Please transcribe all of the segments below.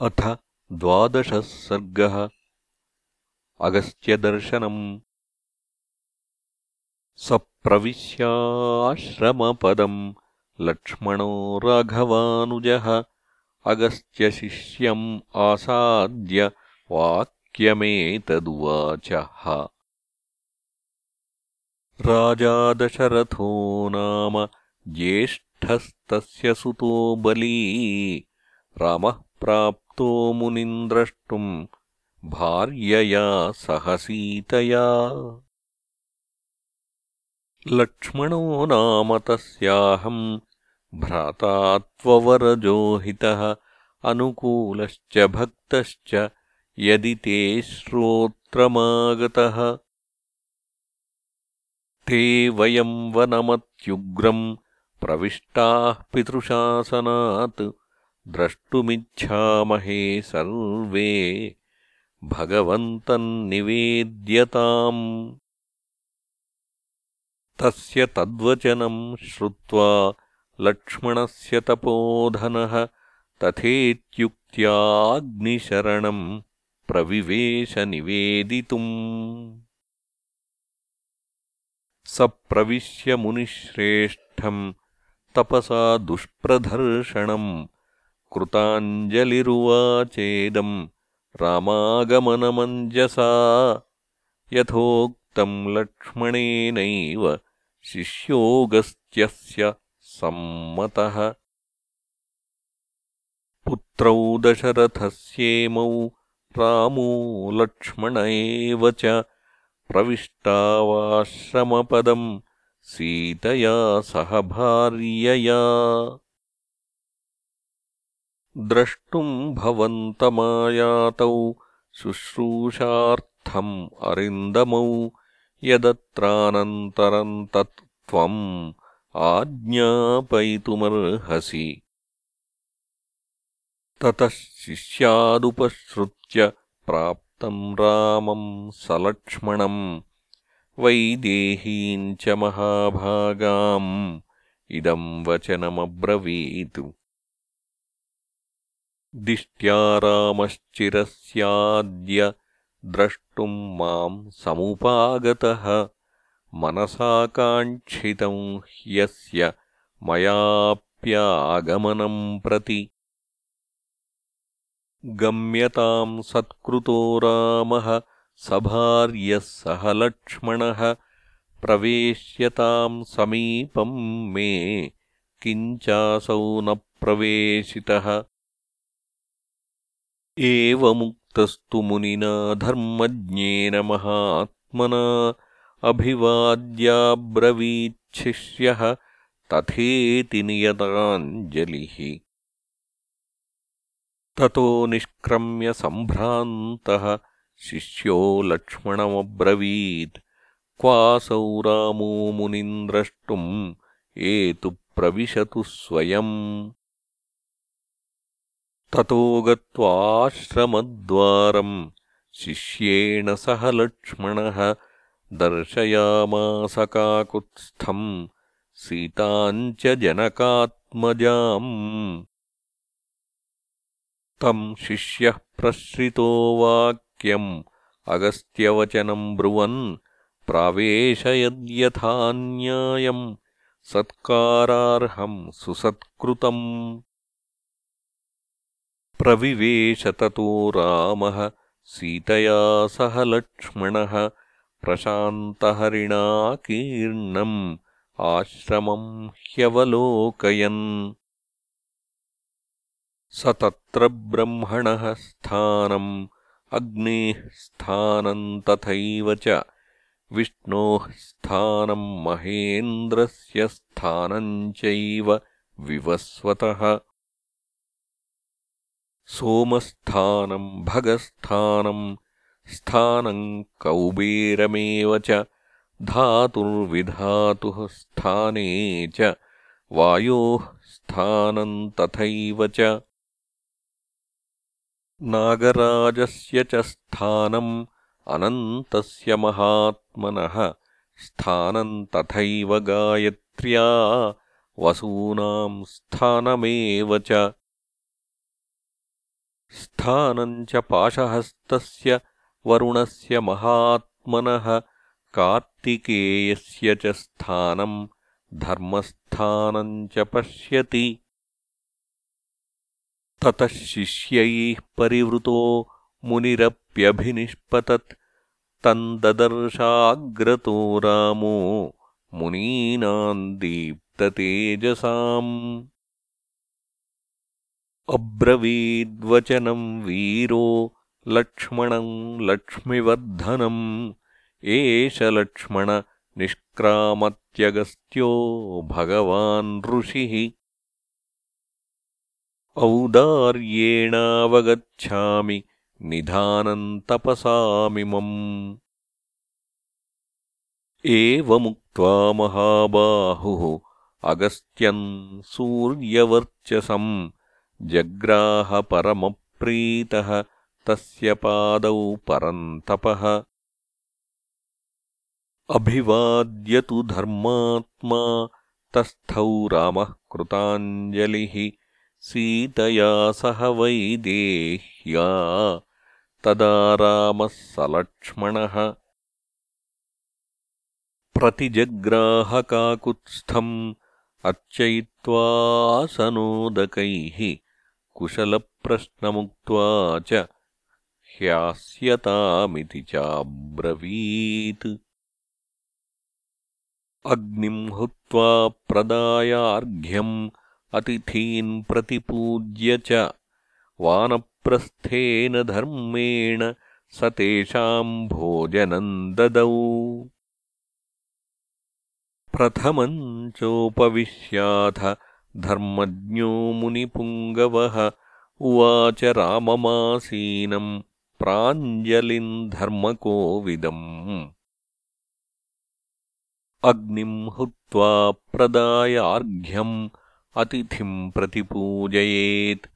अथ द्वादशः सर्गः। अगस्त्यदर्शनम् सप्रविश्याश्रमपदम् लक्ष्मणो राघवानुजः अगस्त्यशिष्यम् आसाद्य वाक्यमेतदुवाचः। राजा दशरथो नाम ज्येष्ठस्तस्य सुतो बली। रामः प्राप् मुनिम् द्रष्टुम् भार्यया सह सीतया लक्ष्मणो नाम तस्याहम् भ्राता त्ववरजोहितः अनुकूलश्च भक्तश्च यदि ते श्रोत्रमागतः। ते वयम् वनमत्युग्रम् प्रविष्टाः पितृशासनात् द्रष्टुमिच्छामहे सर्वे भगवन्तम् निवेद्यताम् तस्य तद्वचनम् श्रुत्वा लक्ष्मणस्य तपोधनः तथेत्युक्त्याग्निशरणम् प्रविवेशनिवेदितुम्। स प्रविश्य मुनिश्रेष्ठम् तपसा दुष्प्रदर्शनम् कृताञ्जलिरुवाचेदम् रामागमनमञ्जसा यथोक्तम् लक्ष्मणेनैव शिष्योऽगस्त्यस्य सम्मतः। पुत्रौ दशरथस्येमौ रामो लक्ष्मण एव च प्रविष्टावाश्रमपदम् सीतया सह भार्यया द्रष्टुम् भवन्तमायातौ शुश्रूषार्थम् अरिन्दमौ यदत्रानन्तरम् तत् त्वम् आज्ञापयितुमर्हसि। ततः शिष्यादुपश्रुत्य प्राप्तम् रामम् सलक्ष्मणम् वैदेहीम् च महाभागाम्। इदम् वचनमब्रवीत् दिष्ट्या रामश्चिरस्याद्य द्रष्टुम् माम् समुपागतः। मनसाकाङ्क्षितम् ह्यस्य मयाप्यागमनम् प्रति। गम्यताम् सत्कृतो रामः सभार्यः सह लक्ष्मणः प्रवेश्यताम् समीपम् मे किञ्चासौ न प्रवेशितः एवमुक्तस्तु मुनिना धर्मज्ञेन महात्मना अभिवाद्याब्रवीच्छिष्यः तथेति नियताञ्जलिः। ततो निष्क्रम्य सम्भ्रान्तः शिष्यो लक्ष्मणमब्रवीत्। क्वासौ रामो मुनिम् द्रष्टुम् एतु प्रविशतु स्वयम् ततो गत्वाश्रमद्वारम् शिष्येण सह लक्ष्मणः दर्शयामासकाकुत्स्थम् सीताम् च जनकात्मजाम्। तम् शिष्यः प्रश्रितो वाक्यम् अगस्त्यवचनम् ब्रुवन् प्रावेशयद्यथान्यायम् सत्कारार्हम् सुसत्कृतम् प्रविवेश ततो रामः सीतया सह लक्ष्मणः प्रशान्तहरिणाकीर्णम् आश्रमम् ह्यवलोकयन्। स तत्र ब्रह्मणः स्थानम् अग्नेः स्थानम् तथैव च विष्णोः स्थानम् महेन्द्रस्य स्थानम् चैव विवस्वतः सोमस्थानम् भगस्थानम् स्थानम् कौबेरमेव च धातुर्विधातुः स्थाने च वायोः स्थानम् तथैव च। नागराजस्य च स्थानम् अनन्तस्य महात्मनः स्थानम् तथैव गायत्र्या वसूनाम् स्थानमेव च स्थानम् च पाशहस्तस्य वरुणस्य महात्मनः कार्तिकेयस्य च स्थानम् धर्मस्थानम् च पश्यति। ततः शिष्यैः परिवृतो मुनिरप्यभिनिष्पतत्। तम् ददर्शाग्रतो रामो मुनीनाम् दीप्ततेजसाम् अब्रवीद्वचनम् वीरो लक्ष्मणम् लक्ष्मिवर्धनम् एष लक्ष्मण निष्क्रामत्यगस्त्यो भगवान् ऋषिः। औदार्येणावगच्छामि निधानम् तपसामिमम् एवमुक्त्वा महाबाहुः अगस्त्यम् सूर्यवर्चसम् जग्राहपरमप्रीतः तस्य पादौ परन्तपः। अभिवाद्यतु धर्मात्मा तस्थौ रामः कृताञ्जलिः सीतया सह वैदेह्या तदा रामः सलक्ष्मणः। प्रतिजग्राहकाकुत्स्थम् अर्चयित्वासनोदकैः कुशलप्रश्नमुक्त्वा च ह्यास्यतामिति चाब्रवीत्। अग्निम् हुत्वा प्रदायार्घ्यम् अतिथीन् प्रतिपूज्य च वानप्रस्थेन धर्मेण स तेषाम् भोजनम् ददौ। प्रथमम् चोपविश्याथ धर्मज्ञो मुनिपुङ्गवः उवाच राममासीनम् प्राञ्जलिम् धर्मकोविदम् अग्निम् हुत्वा प्रदायार्घ्यम् अतिथिम् प्रतिपूजयेत्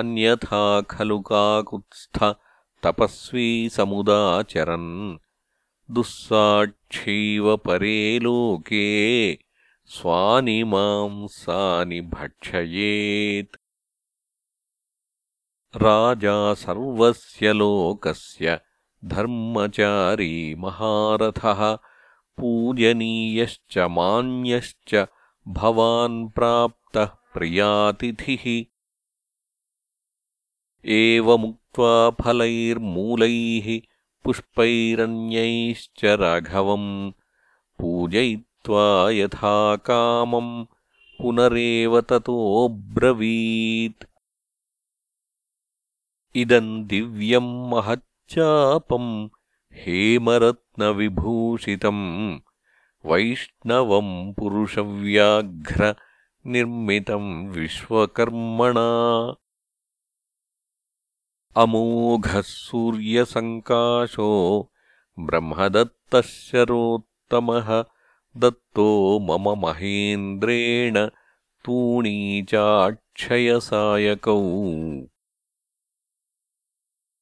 अन्यथा खलु काकुत्स्थ तपस्वी समुदाचरन् दुःसाक्षीव परे लोके स्वानि मांसानि भक्षयेत्। राजा सर्वस्य लोकस्य धर्मचारी महारथः पूजनीयश्च मान्यश्च भवान् प्राप्तः प्रियातिथिः। एवमुक्त्वा फलैर्मूलैः पुष्पैरन्यैश्च राघवम् पूजयित्वा यथा कामम् पुनरेव ततोऽब्रवीत् इदम् दिव्यम् महच्चापम् हेमरत्नविभूषितम् वैष्णवम् पुरुषव्याघ्रनिर्मितम् विश्वकर्मणा। अमोघः सूर्यसङ्काशो ब्रह्मदत्तः शरोत्तमः दत्तो मम महेन्द्रेण तूणीचाक्षयसायकौ।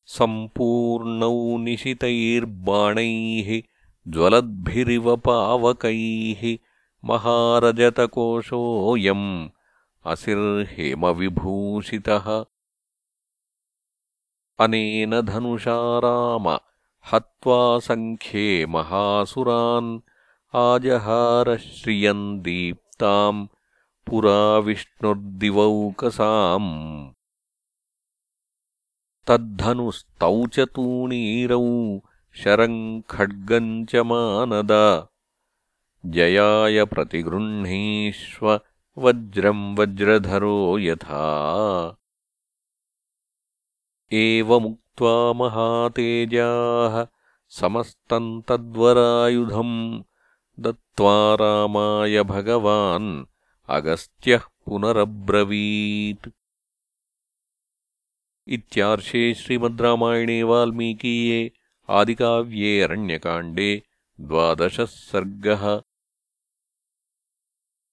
सम्पूर्णौ निशितैर्बाणैः ज्वलद्भिरिव पावकैः महारजतकोशोऽयम् असिर्हेमविभूषितः। अनेन धनुषा राम हत्वा सङ्ख्ये महासुरान् आजहारश्रियम् दीप्ताम् पुरा विष्णुर्दिवौकसाम् तद्धनुस्तौ च तूणीरौ शरम् खड्गम् च मानद। जयाय प्रतिगृह्णीष्व वज्रम् वज्रधरो यथा। एवमुक्त्वा महातेजाः समस्तम् तद्वरायुधम् दत्त्वा रामाय भगवान् अगस्त्यः पुनरब्रवीत्। इत्यार्षे श्रीमद्रामायणे वाल्मीकीये आदिकाव्ये अरण्यकाण्डे द्वादशः सर्गः